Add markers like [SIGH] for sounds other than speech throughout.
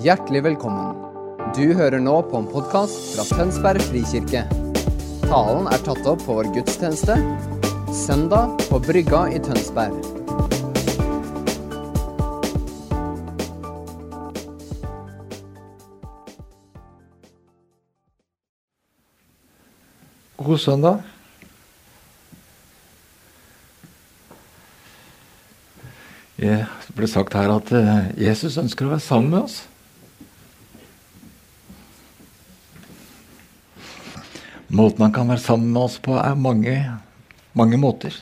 Hjertelig velkommen. Du hører nå på en podkast fra Tønsberg frikirke. Talen er tatt opp på vår gudstjeneste søndag på Brygga i Tønsberg. God søndag. Det ble sagt her at eh, Jesus ønsker å være sammen med oss. Måten han kan være sammen med oss på, er mange, mange måter.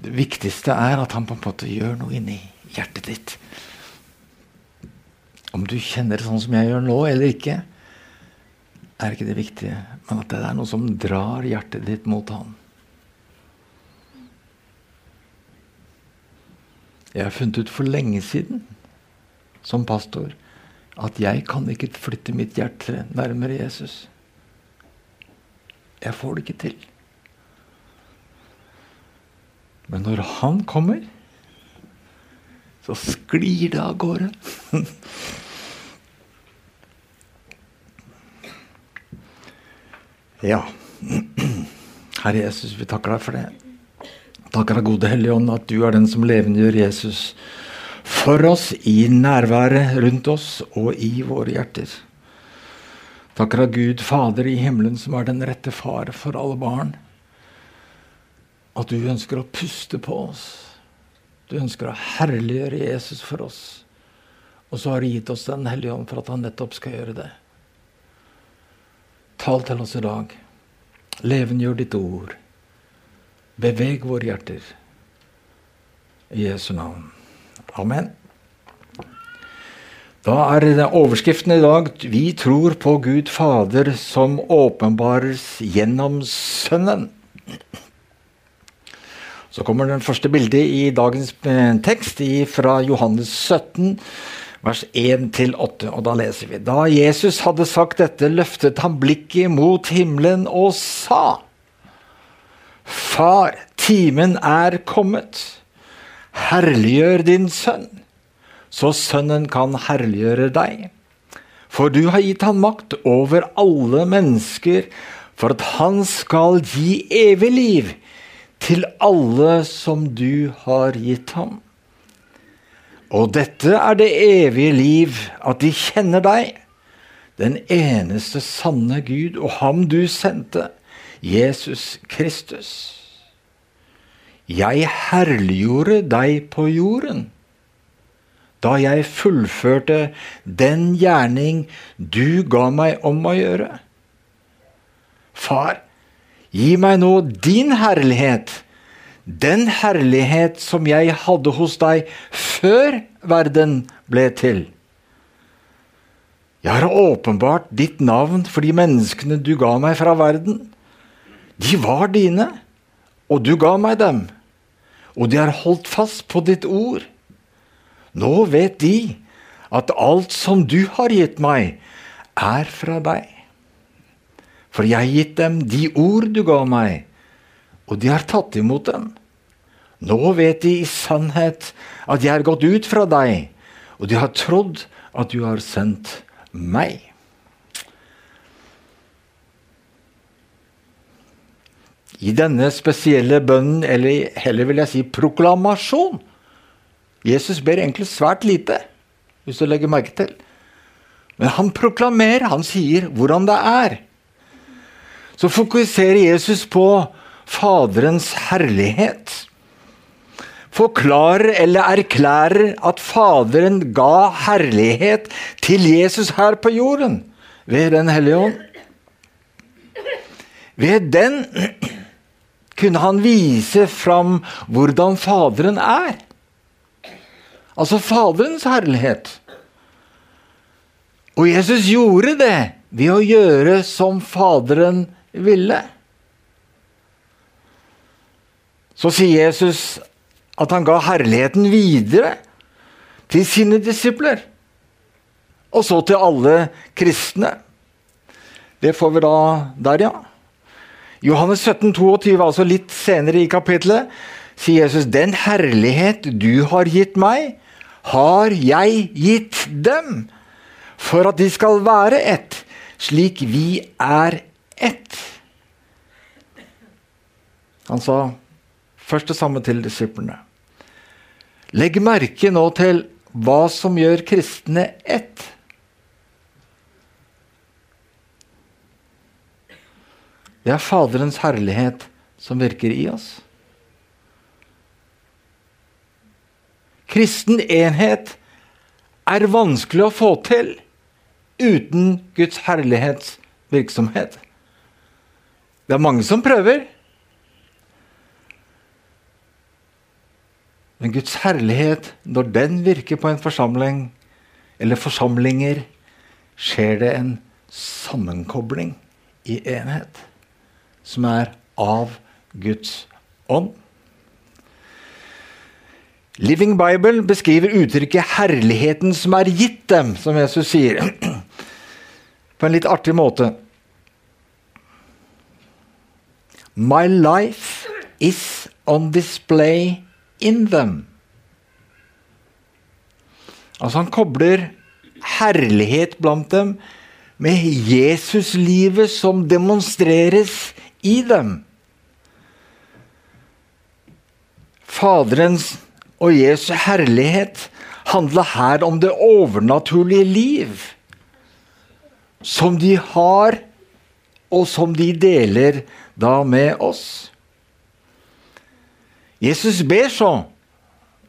Det viktigste er at han på en måte gjør noe inni hjertet ditt. Om du kjenner det sånn som jeg gjør nå, eller ikke, er ikke det viktige. Men at det er noe som drar hjertet ditt mot han. Jeg har funnet ut for lenge siden som pastor at jeg kan ikke flytte mitt hjerte nærmere Jesus. Jeg får det ikke til. Men når han kommer, så sklir det av gårde. [LAUGHS] ja. Herre Jesus, vi takker deg for det. Takker deg, gode Hellige Ånd, at du er den som levendegjør Jesus for oss i nærværet rundt oss og i våre hjerter. Takker av Gud Fader i himmelen, som er den rette far for alle barn. At du ønsker å puste på oss. Du ønsker å herliggjøre Jesus for oss. Og så har du gitt oss Den hellige ånd for at han nettopp skal gjøre det. Tal til oss i dag. Levengjør ditt ord. Beveg våre hjerter. I Jesu navn. Amen. Da er overskriften i dag 'Vi tror på Gud Fader som åpenbares gjennom Sønnen'. Så kommer den første bildet i dagens tekst fra Johannes 17, vers 1-8. Og da leser vi Da Jesus hadde sagt dette, løftet han blikket mot himmelen og sa Far, timen er kommet. Herliggjør din sønn, så sønnen kan herliggjøre deg. For du har gitt han makt over alle mennesker, for at han skal gi evig liv til alle som du har gitt ham. Og dette er det evige liv, at de kjenner deg, den eneste sanne Gud, og ham du sendte, Jesus Kristus. Jeg herliggjorde deg på jorden da jeg fullførte den gjerning du ga meg om å gjøre. Far, gi meg nå din herlighet, den herlighet som jeg hadde hos deg før verden ble til. Jeg har åpenbart ditt navn for de menneskene du ga meg fra verden. De var dine, og du ga meg dem, og de har holdt fast på ditt ord. Nå vet de at alt som du har gitt meg, er fra deg. For jeg har gitt dem de ord du ga meg, og de har tatt imot dem. Nå vet de i sannhet at jeg har gått ut fra deg, og de har trodd at du har sendt meg. I denne spesielle bønnen, eller heller vil jeg si proklamasjon, Jesus ber egentlig svært lite, hvis du legger merke til. Men han proklamerer, han sier hvordan det er. Så fokuserer Jesus på Faderens herlighet. Forklarer eller erklærer at Faderen ga herlighet til Jesus her på jorden ved Den hellige ånd. Ved den kunne han vise fram hvordan Faderen er. Altså Faderens herlighet. Og Jesus gjorde det ved å gjøre som Faderen ville. Så sier Jesus at han ga herligheten videre til sine disipler. Og så til alle kristne. Det får vi da der, ja. Johannes 17, 22, altså litt senere i kapitlet, sier Jesus, 'Den herlighet du har gitt meg, har jeg gitt dem, for at de skal være ett, slik vi er ett. Han sa først det samme til disiplene. Legg merke nå til hva som gjør kristne ett. Det er Faderens herlighet som virker i oss. Kristen enhet er vanskelig å få til uten Guds herlighetsvirksomhet. Det er mange som prøver. Men Guds herlighet, når den virker på en forsamling, eller forsamlinger, skjer det en sammenkobling i enhet som er av Guds ånd. Living Bible beskriver uttrykket 'herligheten som er gitt dem', som Jesus sier, [CLEARS THROAT] på en litt artig måte. My life is on display in them. Altså Han kobler herlighet blant dem med Jesuslivet som demonstreres i dem. Faderens og Jesu herlighet handler her om det overnaturlige liv. Som de har, og som de deler da med oss. Jesus ber så,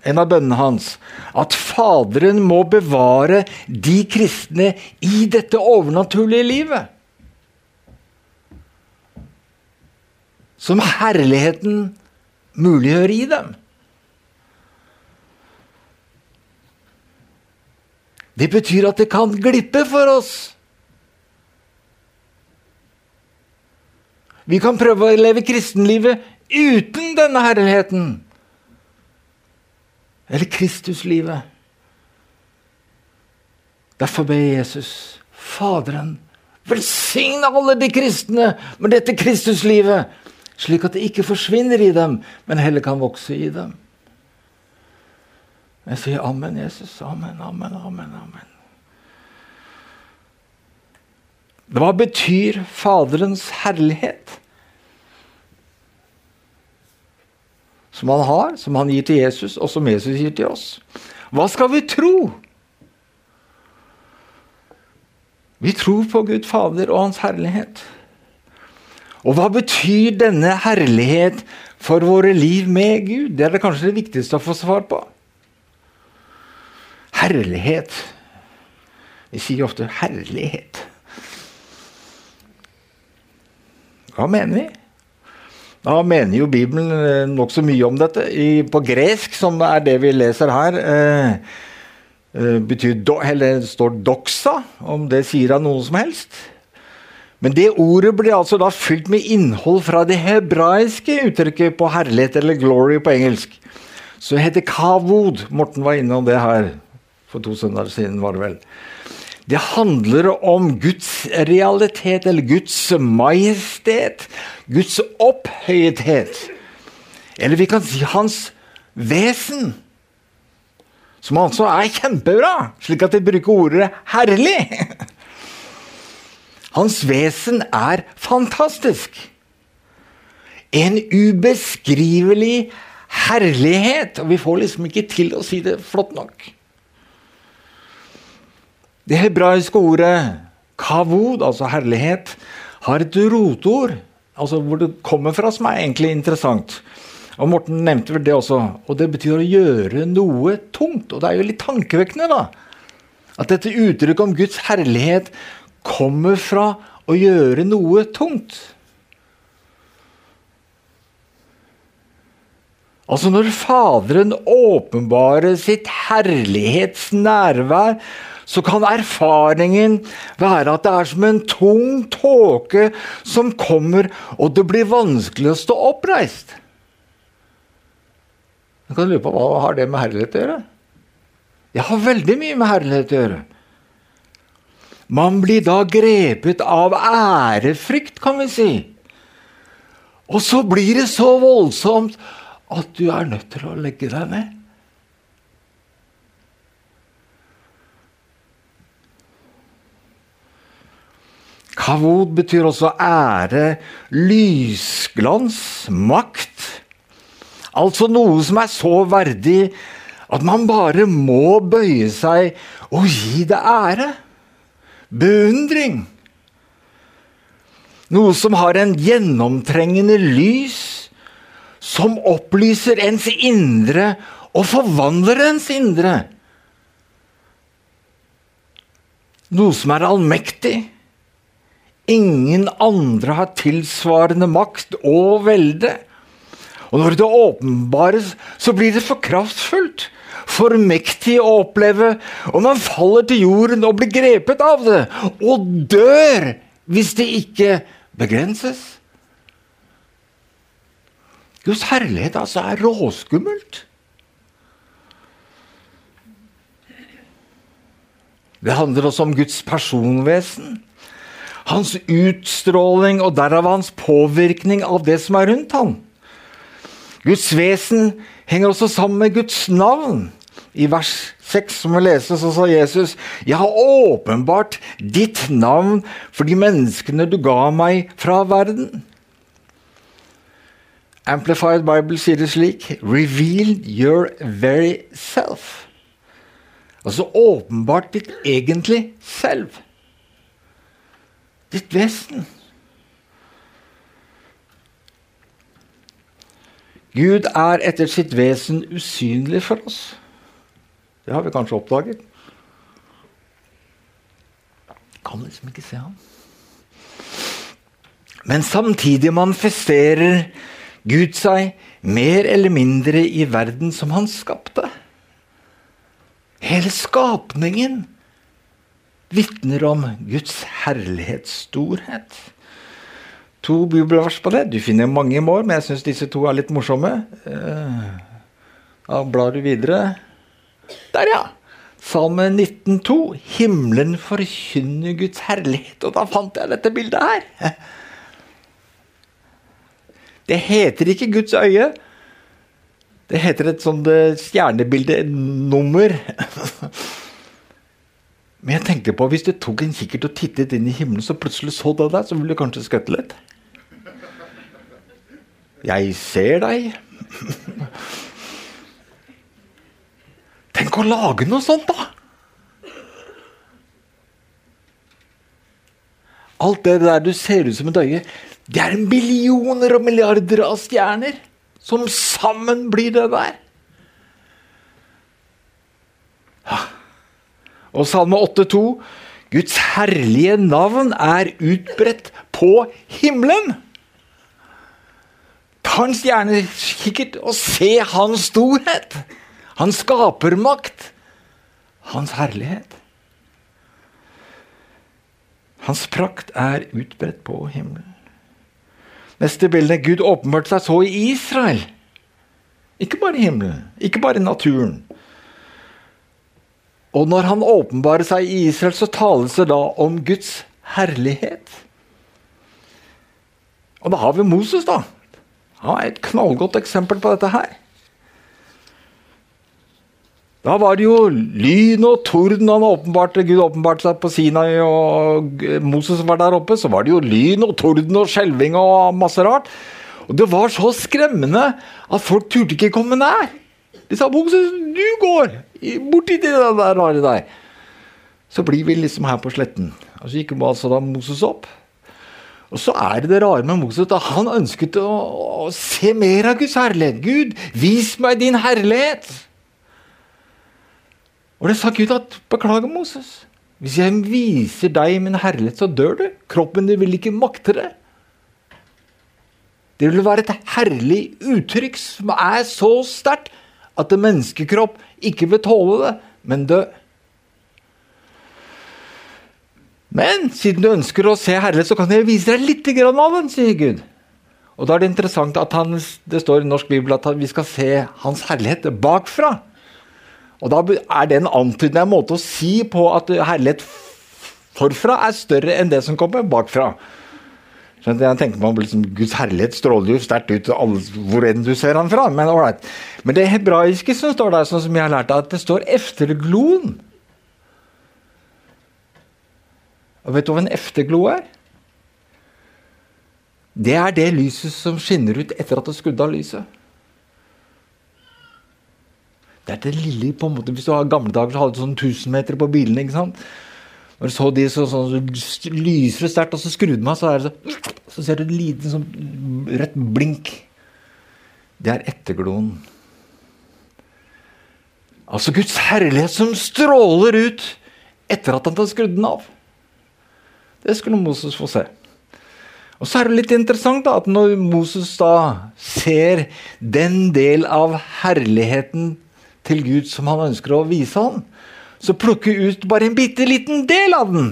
en av bønnene hans, at Faderen må bevare de kristne i dette overnaturlige livet. Som herligheten muliggjør i dem. Det betyr at det kan glippe for oss. Vi kan prøve å leve kristenlivet uten denne herligheten. Eller Kristuslivet. Derfor ber Jesus Faderen velsigne alle de kristne med dette Kristuslivet, slik at det ikke forsvinner i dem, men heller kan vokse i dem. Jeg sier amen, Jesus. Amen, amen, amen. amen. Hva betyr Faderens herlighet? Som han har, som han gir til Jesus, og som Jesus gir til oss. Hva skal vi tro? Vi tror på Gud Fader og Hans herlighet. Og hva betyr denne herlighet for våre liv med Gud? Det er det kanskje det viktigste å få svar på. Herlighet. Vi sier ofte 'herlighet'. Hva mener vi? Da mener jo Bibelen eh, nokså mye om dette. I, på gresk, som er det vi leser her, eh, eh betyr do, eller står 'doxa', om det sier av noen som helst. Men det ordet blir altså da fylt med innhold fra det hebraiske uttrykket på herlighet, eller 'glory' på engelsk. Så det heter kavod. Morten var innom det her for to søndager siden, var det vel. Det handler om Guds realitet, eller Guds majestet. Guds opphøyethet. Eller vi kan si hans vesen. Som altså er kjempebra, slik at de bruker ordet 'herlig'. [LAUGHS] Hans vesen er fantastisk. En ubeskrivelig herlighet. Og vi får liksom ikke til å si det flott nok. Det hebraiske ordet kavod, altså herlighet, har et rotord altså hvor det kommer fra, som er egentlig interessant. Og Morten nevnte vel det også. Og det betyr å gjøre noe tungt. Og det er jo litt tankevekkende, da. At dette uttrykket om Guds herlighet kommer fra å gjøre noe tungt. Altså Når Faderen åpenbarer sitt herlighetsnærvær, så kan erfaringen være at det er som en tung tåke som kommer, og det blir vanskelig å stå oppreist. Jeg kan lure på Hva har det med herlighet å gjøre? Jeg har veldig mye med herlighet å gjøre. Man blir da grepet av ærefrykt, kan vi si. Og så blir det så voldsomt at du er nødt til å legge deg ned. Kavod betyr også ære, lysglans, makt. Altså noe som er så verdig at man bare må bøye seg og gi det ære. Beundring. Noe som har en gjennomtrengende lys, som opplyser ens indre og forvandler ens indre. Noe som er allmektig. Ingen andre har tilsvarende makt og velde. Og når det åpenbares, så blir det for kraftfullt, for mektig å oppleve, og man faller til jorden og blir grepet av det, og dør hvis det ikke begrenses. Guds herlighet altså er råskummelt. Det handler også om Guds personvesen. Hans utstråling og derav hans påvirkning av det som er rundt ham. Guds vesen henger også sammen med Guds navn. I vers 6 som vi leser, så sa Jesus, 'Jeg har åpenbart ditt navn for de menneskene du ga meg fra verden'. Amplified Bible sier det slik, 'Reveal your very self'. Altså åpenbart ditt egentlig selv. Ditt vesen. Gud er etter sitt vesen usynlig for oss. Det har vi kanskje oppdaget. Kan liksom ikke se ham. Men samtidig manifesterer Gud seg mer eller mindre i verden som han skapte. Hele skapningen vitner om Guds herlighetsstorhet. To bibelvers på det. Du finner mange i mål, men jeg syns disse to er litt morsomme. Eh, da blar du videre. Der, ja! Salme 19,2. Himmelen forkynner Guds herlighet. Og da fant jeg dette bildet her. Det heter ikke Guds øye. Det heter et sånt eh, stjernebildenummer. [LAUGHS] Men jeg tenkte på, hvis du tok en kikkert og tittet inn i himmelen, så plutselig så du deg, så ville du kanskje skvette litt. Jeg ser deg. Tenk å lage noe sånt, da! Alt det der du ser ut som et øye, det er millioner og milliarder av stjerner som sammen blir det der. Og Salme 8,2.: Guds herlige navn er utbredt på himmelen. Ta en stjernekikkert og se hans storhet, hans skapermakt, hans herlighet. Hans prakt er utbredt på himmelen. Neste bilde. Gud åpenbarte seg så i Israel. Ikke bare i himmelen, ikke bare i naturen. Og når han åpenbarer seg i Israel, så tales det da om Guds herlighet. Og da har vi Moses, da. Er et knallgodt eksempel på dette her. Da var det jo lyn og torden han åpenbarte, Gud åpenbarte seg på Sinai, og Moses var der oppe. Så var det jo lyn og torden og skjelving og masse rart. Og det var så skremmende at folk turte ikke komme nær. De sa 'Moses, du går borti det der rare der'. Så blir vi liksom her på sletten. Og så gikk altså da Moses opp. Og så er det det rare med Moses at han ønsket å, å se mer av Guds herlighet. Gud, vis meg din herlighet! Og det sa Gud at beklager, Moses. Hvis jeg viser deg min herlighet, så dør du. Kroppen din vil ikke makte det. Det vil være et herlig uttrykk som er så sterkt at en menneskekropp ikke vil tåle det, men dø. Men siden du ønsker å se herlighet, så kan jeg vise deg litt av den, sier Gud. Og da er det interessant at han, det står i norsk bibel at vi skal se hans herlighet bakfra. Og da er det en antydende måte å si på at herlighet forfra er større enn det som kommer bakfra. Så jeg tenker meg liksom, Guds herlighet stråler jo sterkt ut hvor enn du ser han fra. Men, right. men det hebraiske som står der, sånn som jeg har lært at det står 'eftergloen'. Og vet du hva en efterglo er? det er det lyset som skinner ut etter at du skrudd av lyset. Det er det lille på en måte, Hvis du har gamle dager så hadde du sånn 1000 meter på bilene. ikke sant? Når du så de så, sånn, så lyser det sterkt, og så skrudde man, så, er det så, så ser du et lite sånn rødt blink. Det er ettergloen. Altså Guds herlighet som stråler ut etter at han har skrudd den av. Det skulle Moses få se. Og så er det litt interessant da, at når Moses da ser den del av herligheten til Gud som han ønsker å vise ham, så plukker ut bare en bitte liten del av den.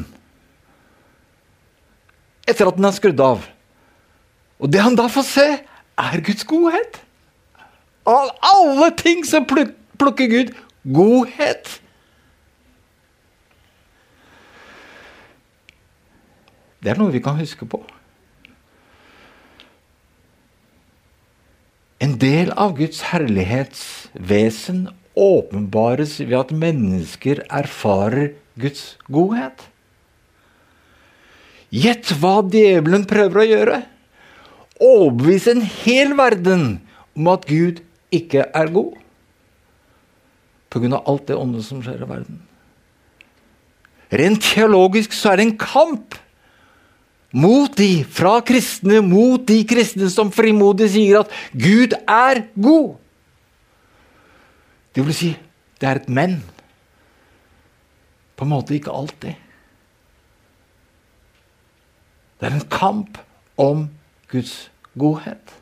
Etter at den er skrudd av. Og det han da får se, er Guds godhet. Av alle ting så plukker Gud godhet. Det er noe vi kan huske på. En del av Guds herlighetsvesen åpenbares ved at mennesker erfarer Guds godhet. Gjett hva djevelen prøver å gjøre. Overbevise en hel verden om at Gud ikke er god. Pga. alt det onde som skjer i verden. Rent teologisk så er det en kamp mot de, fra kristne mot de kristne som frimodig sier at Gud er god. Det vil si, det er et men. På en måte ikke alltid. Det er en kamp om Guds godhet.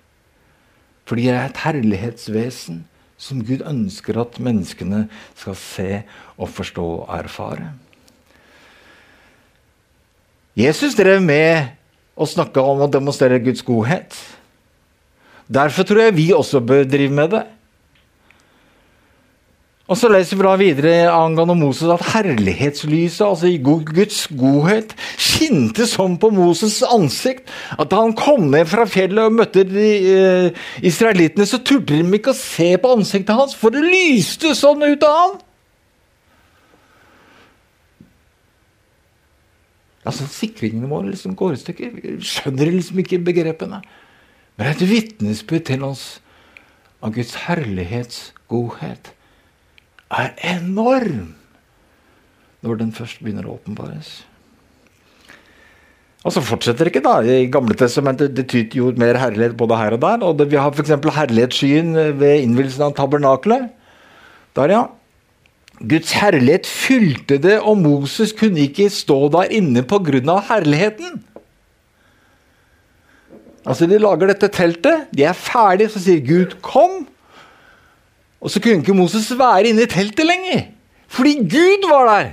Fordi det er et herlighetsvesen som Gud ønsker at menneskene skal se og forstå og erfare. Jesus drev med å snakke om å demonstrere Guds godhet. Derfor tror jeg vi også bør drive med det. Og så leser vi da videre angående Moses at herlighetslyset, altså Guds godhet, skinte sånn på Moses' ansikt at da han kom ned fra fjellet og møtte de eh, israelittene, så turte de ikke å se på ansiktet hans, for det lyste sånn ut av han. Altså, Sikringene våre liksom går i stykker. Vi skjønner liksom ikke begrepene. Men det er et vitnesbyrd til oss av Guds herlighets godhet er enorm når den først begynner å åpenbares. Og så fortsetter det ikke, da. I Gamle testamentet det tyter jo mer herlighet både her og der. og det, Vi har f.eks. herlighetsskyen ved innvielsen av tabernakelet. Der, ja. Guds herlighet fylte det, og Moses kunne ikke stå der inne pga. herligheten. Altså, De lager dette teltet, de er ferdige, så sier Gud 'kom'. Og så kunne ikke Moses være inne i teltet lenger, fordi Gud var der!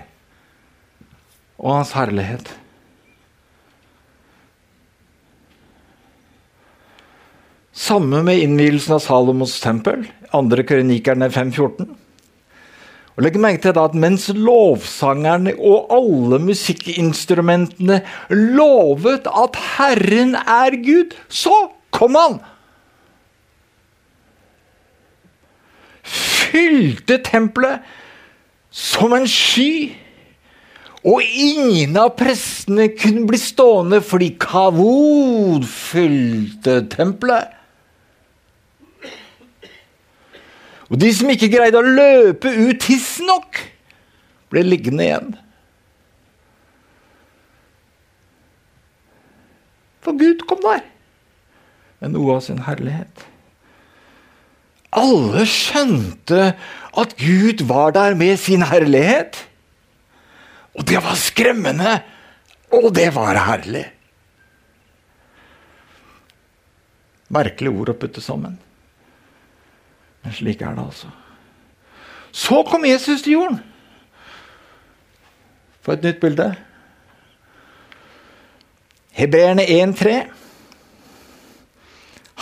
Og hans herlighet. Samme med innvielsen av Salomos tempel, andre krønikerne 514. Og legg merke til at Mens lovsangerne og alle musikkinstrumentene lovet at Herren er Gud, så kom han! Fylte tempelet som en sky. Og ingen av prestene kunne bli stående fordi kavod fylte tempelet. Og de som ikke greide å løpe ut tidsnok, ble liggende igjen. For Gud kom der med noe av sin herlighet. Alle skjønte at Gud var der med sin herlighet. Og det var skremmende, og det var herlig. Merkelig ord å putte sammen. Men slik er det altså. Så kom Jesus til jorden. Få et nytt bilde. Hebreerne 1,3.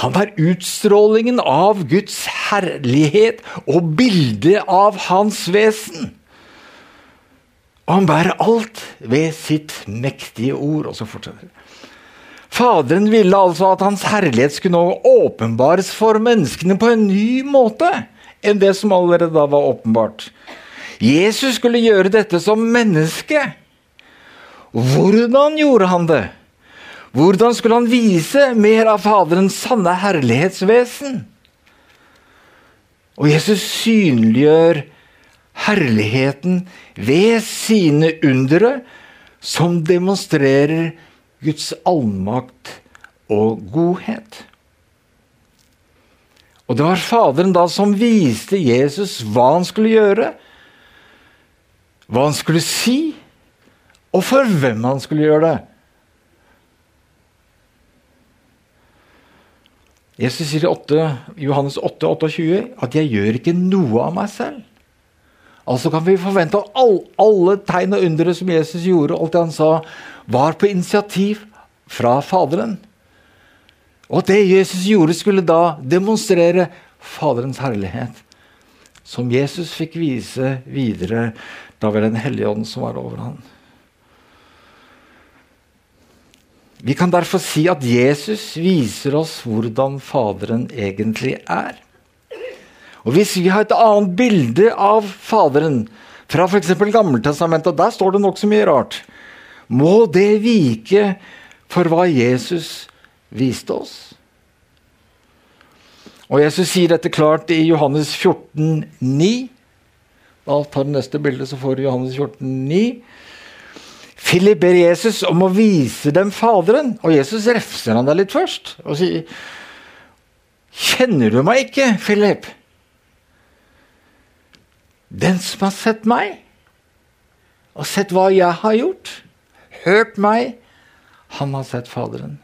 Han var utstrålingen av Guds herlighet og bildet av hans vesen. Og han bærer alt ved sitt mektige ord. Og så fortsetter det. Faderen ville altså at hans herlighet skulle nå åpenbares for menneskene på en ny måte enn det som allerede da var åpenbart. Jesus skulle gjøre dette som menneske. Hvordan gjorde han det? Hvordan skulle han vise mer av Faderens sanne herlighetsvesen? Og Jesus synliggjør herligheten ved sine undere, som demonstrerer Guds allmakt og godhet. Og det var Faderen da som viste Jesus hva han skulle gjøre, hva han skulle si, og for hvem han skulle gjøre det. Jesus sier i 8, Johannes 8, 28 at 'jeg gjør ikke noe av meg selv'. Altså kan vi forvente at all, alle tegn og undere som Jesus gjorde, alt det han sa, var på initiativ fra Faderen. Og det Jesus gjorde, skulle da demonstrere Faderens herlighet. Som Jesus fikk vise videre da ved Den hellige ånd som var over ham. Vi kan derfor si at Jesus viser oss hvordan Faderen egentlig er. Og Hvis vi har et annet bilde av Faderen fra f.eks. Gammeltestamentet, der står det nokså mye rart, må det vike for hva Jesus viste oss. Og Jesus sier dette klart i Johannes 14, 9. Da tar det neste bilde, så får du Johannes 14, 9. Philip ber Jesus om å vise dem Faderen, og Jesus refser han deg litt først. og sier, 'Kjenner du meg ikke, Philip?' Den som har sett meg, og sett hva jeg har gjort, hørt meg, han har sett Faderen.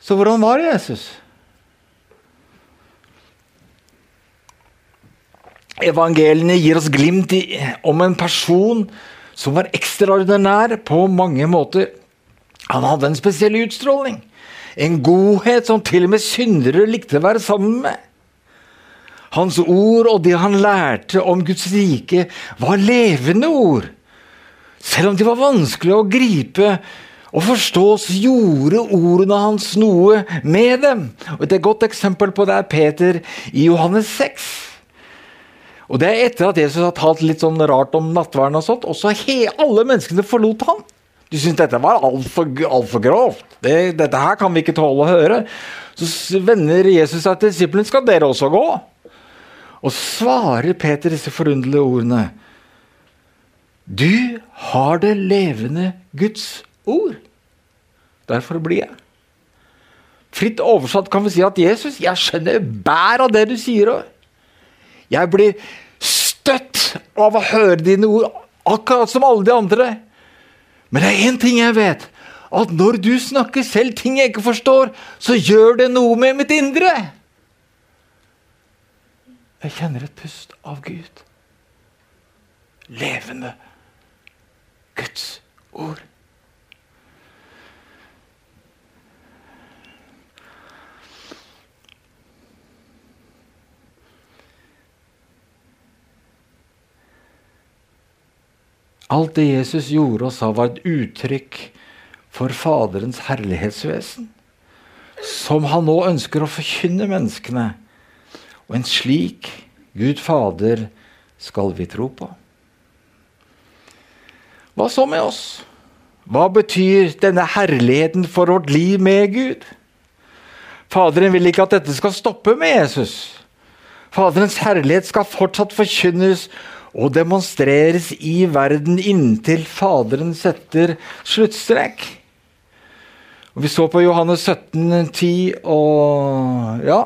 Så hvordan var Jesus? Evangeliene gir oss glimt i, om en person som var ekstraordinær på mange måter. Han hadde en spesiell utstråling. En godhet som til og med syndere likte å være sammen med. Hans ord og det han lærte om Guds rike, var levende ord. Selv om de var vanskelig å gripe og forstå, så gjorde ordene hans noe med dem. Og Et godt eksempel på det er Peter i Johannes 6. Og Det er etter at Jesus har talt litt sånn rart om nattverden, og sånt, og så alle menneskene forlot han. De syns dette var altfor alt for grovt. Det, dette her kan vi ikke tåle å høre. Så vender Jesus seg til disiplene. Skal dere også gå? Og svarer Peter disse forunderlige ordene. Du har det levende Guds ord. Derfor blir jeg. Fritt oversatt kan vi si at Jesus, jeg skjønner bær av det du sier. Jeg blir støtt av å høre dine ord, akkurat som alle de andre. Men det er én ting jeg vet. At når du snakker selv ting jeg ikke forstår, så gjør det noe med mitt indre. Jeg kjenner et pust av Gud. Levende Guds ord. Alt det Jesus gjorde og sa, var et uttrykk for Faderens herlighetsvesen, som han nå ønsker å forkynne menneskene. Og en slik Gud Fader skal vi tro på. Hva så med oss? Hva betyr denne herligheten for vårt liv med Gud? Faderen vil ikke at dette skal stoppe med Jesus. Faderens herlighet skal fortsatt forkynnes og demonstreres i verden inntil Faderen setter sluttstrek. Og Vi så på Johannes 17, 10 og ja.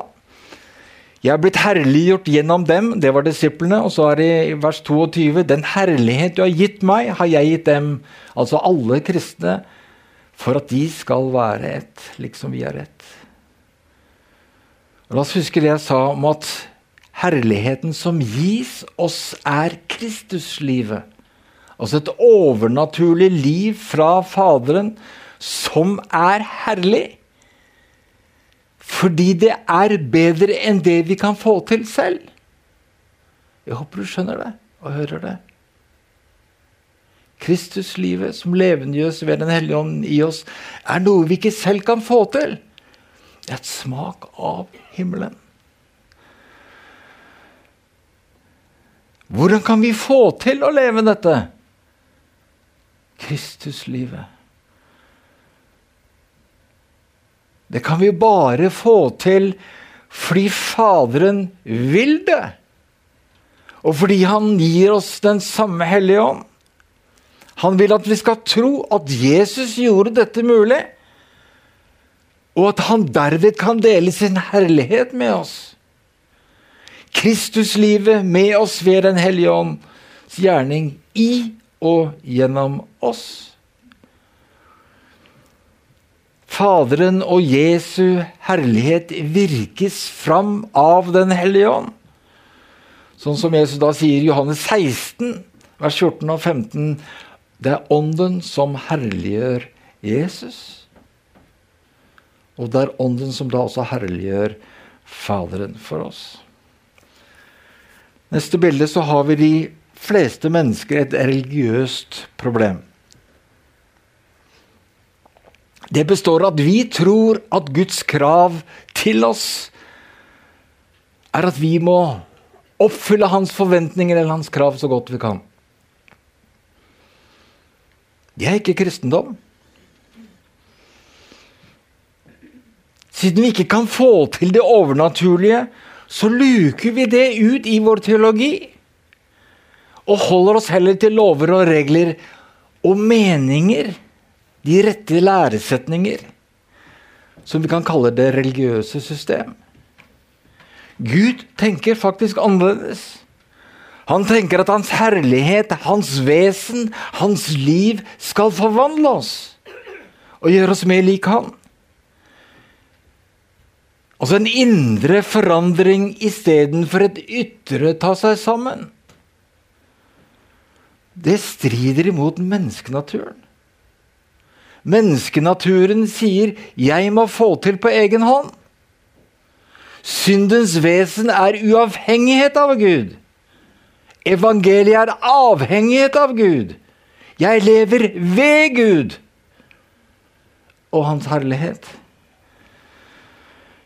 Jeg er blitt herliggjort gjennom dem, det var disiplene. Og så er det i vers 22.: Den herlighet du har gitt meg, har jeg gitt dem, altså alle kristne, for at de skal være ett, liksom vi er ett. La oss huske det jeg sa om at herligheten som gis oss, er Kristuslivet. Altså et overnaturlig liv fra Faderen som er herlig. Fordi det er bedre enn det vi kan få til selv. Jeg håper du skjønner det og hører det. Kristuslivet som levendegjøres ved Den hellige ånd i oss, er noe vi ikke selv kan få til. Det er et smak av himmelen. Hvordan kan vi få til å leve dette? Kristuslivet. Det kan vi bare få til fordi Faderen vil det. Og fordi han gir oss den samme Hellige Ånd. Han vil at vi skal tro at Jesus gjorde dette mulig, og at han derved kan dele sin herlighet med oss. Kristuslivet med oss ved Den hellige ånds gjerning i og gjennom oss. Faderen og Jesu herlighet virkes fram av Den hellige ånd. Sånn som Jesus da sier i Johannes 16, vers 14 og 15. Det er Ånden som herliggjør Jesus. Og det er Ånden som da også herliggjør Faderen for oss. Neste bilde så har vi de fleste mennesker et religiøst problem. Det består av at vi tror at Guds krav til oss er at vi må oppfylle hans forventninger eller hans krav så godt vi kan. Det er ikke kristendom. Siden vi ikke kan få til det overnaturlige, så luker vi det ut i vår teologi. Og holder oss heller til lover og regler og meninger. De rette læresetninger. Som vi kan kalle det religiøse system. Gud tenker faktisk annerledes. Han tenker at hans herlighet, hans vesen, hans liv skal forvandle oss og gjøre oss mer lik han. Altså en indre forandring istedenfor et ytre ta seg sammen. Det strider imot menneskenaturen. Menneskenaturen sier 'jeg må få til på egen hånd'. Syndens vesen er uavhengighet av Gud. Evangeliet er avhengighet av Gud. Jeg lever ved Gud og Hans herlighet.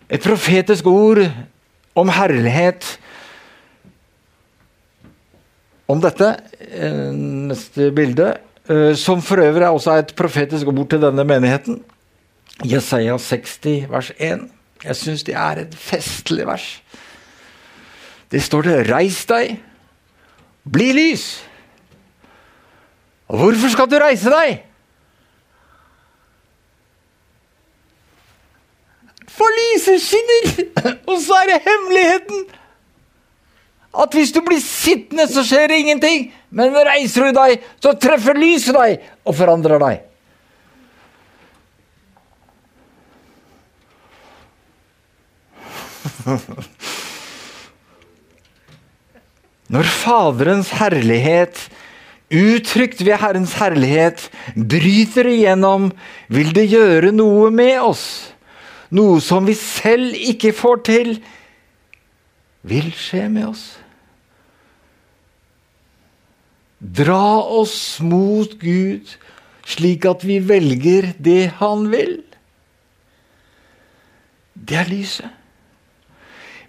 Et profetisk ord om herlighet om dette, eh, neste bilde, eh, som for øvrig er også et profetisk ord til denne menigheten. Jesaja 60, vers 1. Jeg syns det er et festlig vers. Det står det 'Reis deg, bli lys'. Og hvorfor skal du reise deg? For lyset skinner! [COUGHS] Og så er det hemmeligheten at hvis du blir sittende, så skjer det ingenting. Men reiser du deg, så treffer lyset deg og forandrer deg. [LAUGHS] Når Faderens herlighet, uttrykt ved Herrens herlighet, bryter igjennom, vil det gjøre noe med oss. Noe som vi selv ikke får til, vil skje med oss. Dra oss mot Gud, slik at vi velger det Han vil. Det er lyset.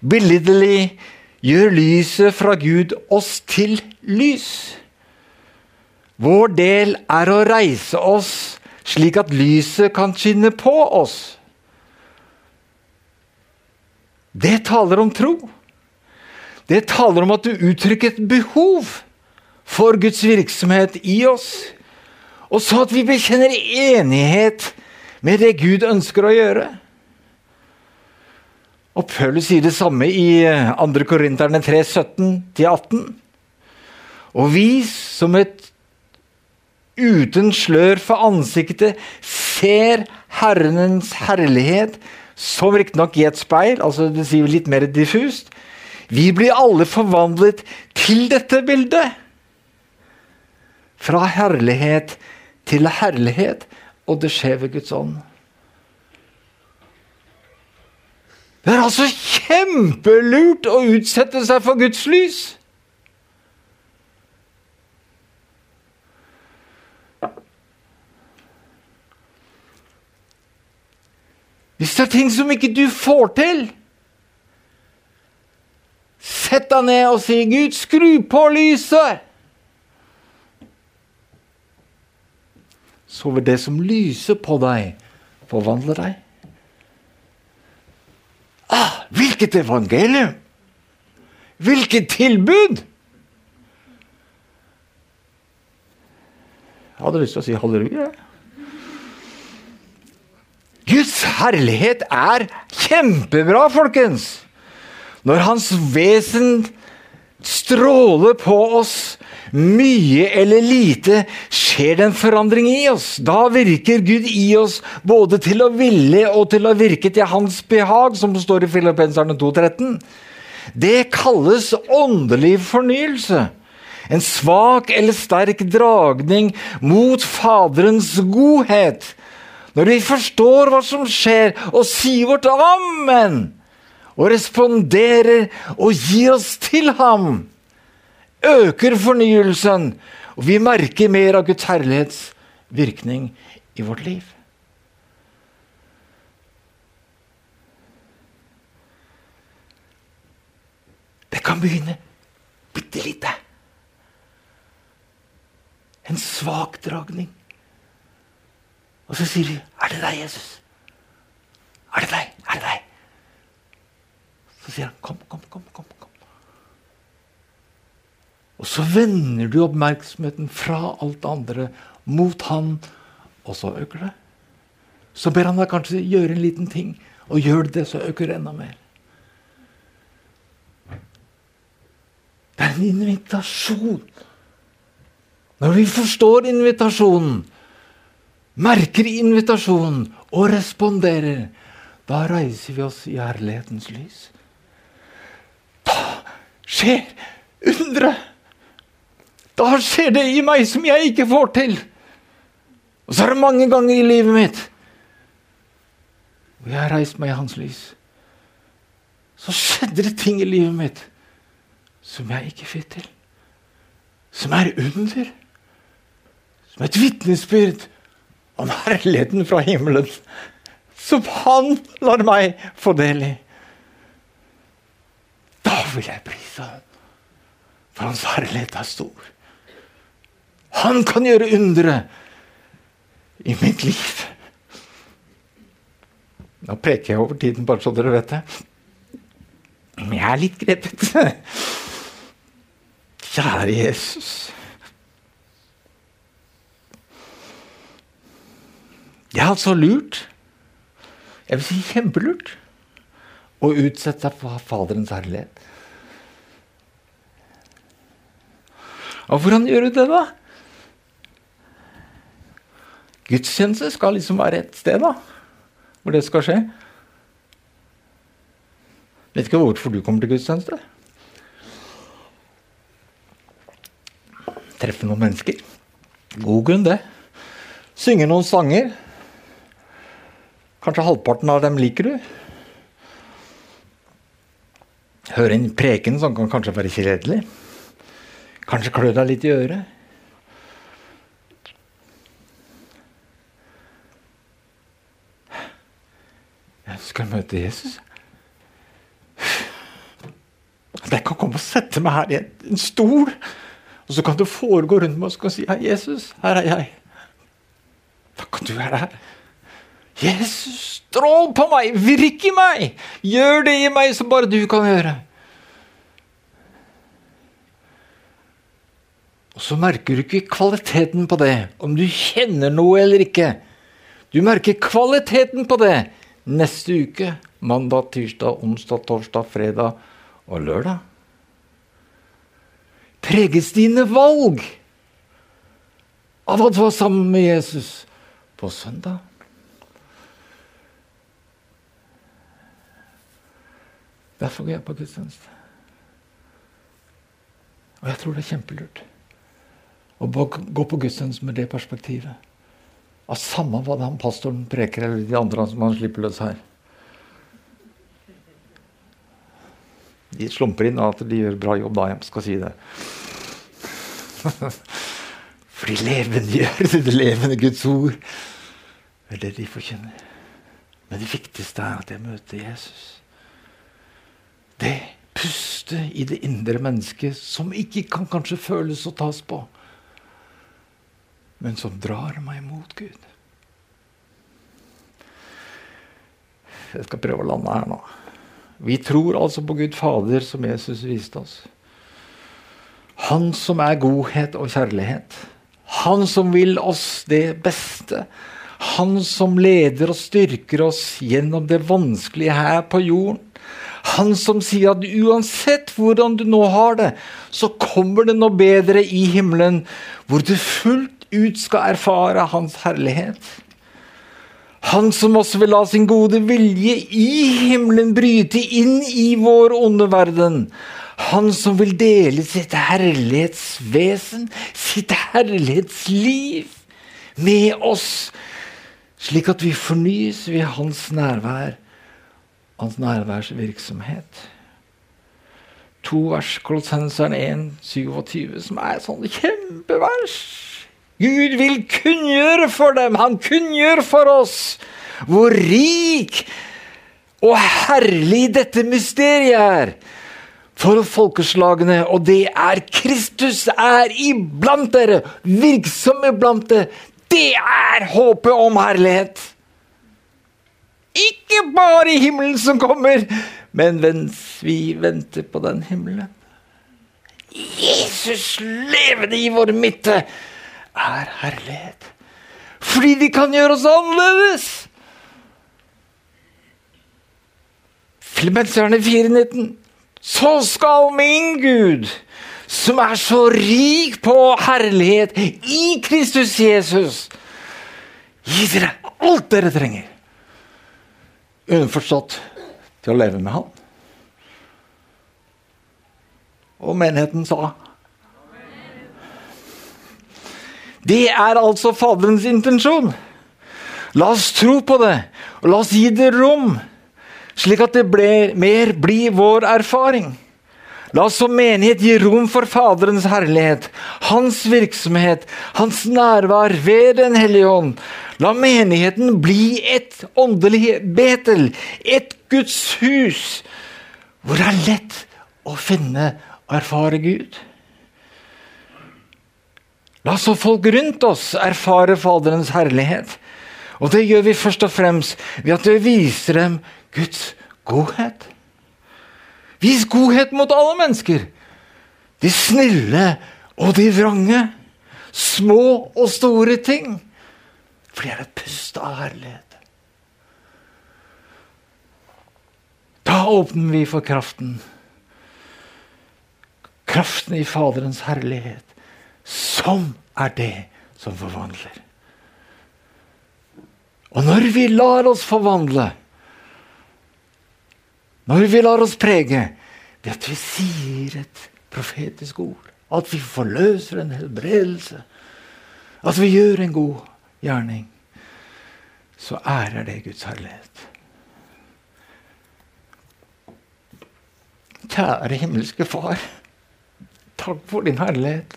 Billedlig gjør lyset fra Gud oss til lys. Vår del er å reise oss slik at lyset kan skinne på oss. Det taler om tro. Det taler om at du uttrykker et behov for Guds virksomhet i oss. Og så at vi bekjenner enighet med det Gud ønsker å gjøre. Og Paulus sier det samme i 2. Korinterne 3, 17-18. Og vi som et uten slør for ansiktet ser Herrens herlighet, som riktignok i et speil, altså det sier litt mer diffust. Vi blir alle forvandlet til dette bildet. Fra herlighet til herlighet, og det skjer ved Guds ånd. Det er altså kjempelurt å utsette seg for Guds lys. Hvis det er ting som ikke du får til Sett deg ned og si, 'Gud, skru på lyset'. Så vil det som lyser på deg, forvandle deg. Ah, hvilket evangelium! Hvilket tilbud! Jeg hadde lyst til å si halleluja. Guds herlighet er kjempebra, folkens! Når Hans vesen stråler på oss, mye eller lite, skjer det en forandring i oss. Da virker Gud i oss både til å ville og til å virke til hans behag, som det står i Filippenserne 2,13. Det kalles åndelig fornyelse. En svak eller sterk dragning mot Faderens godhet. Når vi forstår hva som skjer, og sier vårt amen, og responderer og gir oss til ham, øker fornyelsen, og vi merker mer av Guds herlighets virkning i vårt liv. Det kan begynne bitte lite. En svak dragning. Og så sier de, 'Er det deg, Jesus?' 'Er det deg? Er det deg?' Så sier han, 'Kom, kom, kom, kom.' kom. Og så vender du oppmerksomheten fra alt det andre mot han, og så øker det. Så ber han deg kanskje gjøre en liten ting, og gjør det, så øker det enda mer. Det er en invitasjon. Når vi forstår invitasjonen, merker invitasjonen og responderer, da reiser vi oss i herlighetens lys. Da skjer underet! Da skjer det i meg som jeg ikke får til. Og så er det mange ganger i livet mitt hvor jeg har reist meg i hans lys. Så skjedde det ting i livet mitt som jeg ikke fikk til. Som er under. Som et vitnesbyrd om herligheten fra himmelen. Som han lar meg få del i. Da vil jeg prise ham. For hans herlighet er stor. Han kan gjøre undre i mitt liv. Nå preker jeg over tiden, bare så dere vet det. Men jeg er litt grepet. Kjære Jesus. Det er altså lurt, jeg vil si kjempelurt, å utsette seg for Faderens herlighet. Og hvordan gjør du det, da? Gudstjeneste skal liksom være et sted da, hvor det skal skje. Vet ikke hvorfor du kommer til gudstjeneste. Treffe noen mennesker. God grunn, det. Synge noen sanger. Kanskje halvparten av dem liker du. Høre en preken som kan kanskje være kjedelig. Kanskje klø deg litt i øret. Jeg skal møte Jesus. Jeg kan komme og sette meg her i en stol, og så kan du foregå rundt meg og si Hei, Jesus, her er jeg. Da kan du være her. Jesus, strål på meg! Virk i meg! Gjør det i meg som bare du kan gjøre. Og så merker du ikke kvaliteten på det, om du kjenner noe eller ikke. Du merker kvaliteten på det neste uke. Mandag, tirsdag, onsdag, torsdag, fredag og lørdag. Preges dine valg av at du var sammen med Jesus på søndag? Derfor går jeg på gudstjeneste. Og jeg tror det er kjempelurt å gå på gudstjeneste med det perspektivet. Av samme hva han pastoren preker, eller de andre som han slipper løs her. De slumper inn at de gjør bra jobb, da. Jeg skal si det. [LAUGHS] For de levendegjør det levende Guds ord. Det er det de forkynner. Men det viktigste er at jeg møter Jesus. Det puste i det indre mennesket som ikke kan kanskje føles og tas på, men som drar meg mot Gud. Jeg skal prøve å lande her nå. Vi tror altså på Gud Fader, som Jesus viste oss. Han som er godhet og kjærlighet. Han som vil oss det beste. Han som leder og styrker oss gjennom det vanskelige her på jorden. Han som sier at uansett hvordan du nå har det, så kommer det noe bedre i himmelen, hvor du fullt ut skal erfare Hans herlighet. Han som også vil la sin gode vilje i himmelen bryte inn i vår onde verden. Han som vil dele sitt herlighetsvesen, sitt herlighetsliv, med oss, slik at vi fornyes ved hans nærvær, hans nærværsvirksomhet. To vers, Kolossenseren 1, 27, som er sånt kjempevers. Gud vil kunngjøre for dem, han kunngjør for oss hvor rik og herlig dette mysteriet er for folkeslagene, og det er Kristus er iblant dere, virksom iblant dere. Det er håpet om herlighet. Ikke bare himmelen som kommer, men mens vi venter på den himmelen. Jesus levende i vår midte er herlighet. Fordi de kan gjøre oss annerledes. Filmenserne 419. Så skal min Gud, som er så rik på herlighet i Kristus Jesus, gi dere alt dere trenger. Underforstått til å leve med Han. Og menigheten sa Det er altså Faderens intensjon. La oss tro på det, og la oss gi det rom, slik at det mer blir vår erfaring. La oss som menighet gi rom for Faderens herlighet, hans virksomhet, hans nærvær ved Den hellige ånd. La menigheten bli et åndelig Betel, et Guds hus, hvor det er lett å finne og erfare Gud. La så folk rundt oss erfare Faderens herlighet. Og det gjør vi først og fremst ved at vi viser dem Guds godhet. Vis godhet mot alle mennesker. De snille og de vrange. Små og store ting. For de er et pust av herlighet. Da åpner vi for kraften. Kraften i Faderens herlighet som er det som forvandler. Og når vi lar oss forvandle, når vi lar oss prege ved at vi sier et profetisk ord, at vi forløser en helbredelse, at vi gjør en god gjerning, så ærer det Guds herlighet. Kjære himmelske Far, takk for din herlighet.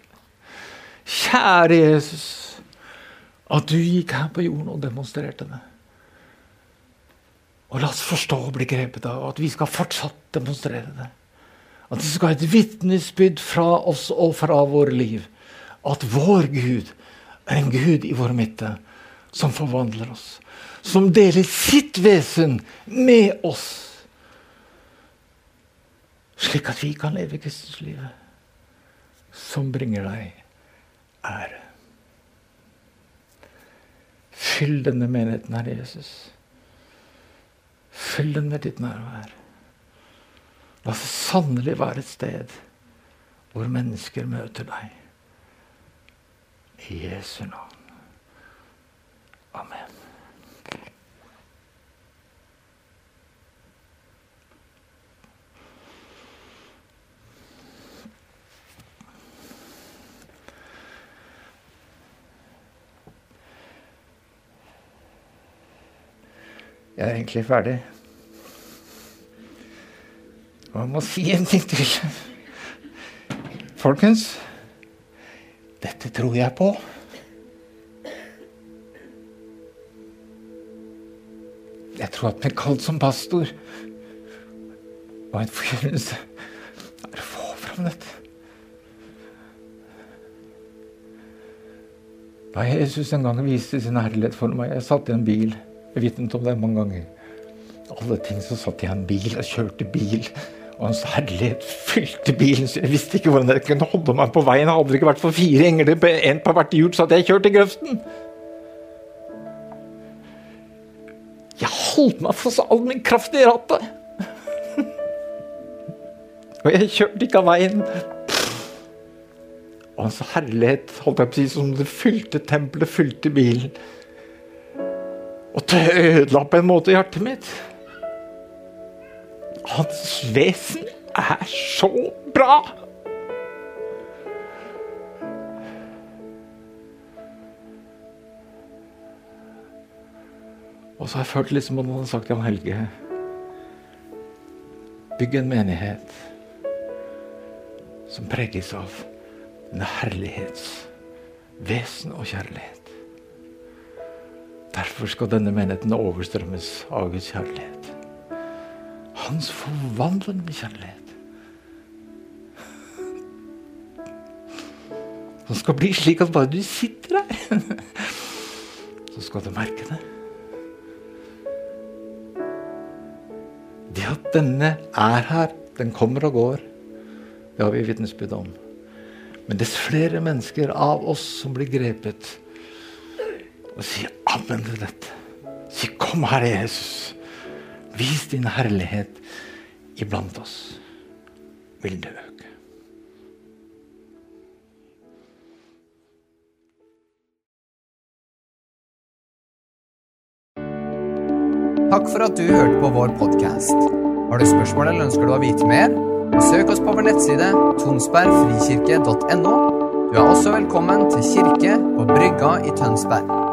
Kjære Jesus, at du gikk her på jorden og demonstrerte det. Og la oss forstå og bli grepet av at vi skal fortsatt demonstrere det. At det skal være et vitnesbyrd fra oss og fra våre liv. At vår Gud er en Gud i vår midte som forvandler oss. Som deler sitt vesen med oss. Slik at vi kan leve Kristuslivet som bringer deg ære. Fyll denne menigheten, Herre Jesus. Fyll den med ditt nærvær. La det sannelig være et sted hvor mennesker møter deg. I Jesu navn. Amen. Jeg er egentlig ferdig. Og jeg må si en ting til. Folkens, dette tror jeg på. Jeg tror at med kalt som pastor var en forkynnelse navnet. Da Jesus en gang viste sin herlighet for meg Jeg satt i en bil. Jeg vitnet om det mange ganger. Alle ting så satt jeg i en bil Jeg kjørte bil. Og Hans herlighet fylte bilen, så jeg visste ikke hvordan jeg kunne holde meg på veien. Hadde det ikke vært for fire engler, en på hvert hjul, så hadde jeg kjørt i grøften. Jeg holdt meg for all min kraft i rattet. [LAUGHS] Og jeg kjørte ikke av veien. Og hans herlighet holdt jeg på å si, som det fylte tempelet, fylte bilen. Ødela på en måte hjertet mitt. Hans vesen er så bra! Og så har jeg følt liksom han har sagt til Helge Bygg en menighet som preges av denne herlighets vesen og kjærlighet. Derfor skal denne menigheten overstrømmes av Guds kjærlighet. Hans forvandlende kjærlighet. Som skal bli slik at bare du sitter her, [LAUGHS] så skal du merke det. Det at denne er her, den kommer og går, det har vi vitnesbyrd om. Men dess flere mennesker av oss som blir grepet og sier til dette. Si 'Kom, Herre Jesus'. Vis din herlighet iblant oss. Vil det øke. Takk for at du hørte på vår podkast. Har du spørsmål eller ønsker du å vite mer? Søk oss på vår nettside tonsbergfrikirke.no. Du er også velkommen til kirke på Brygga i Tønsberg.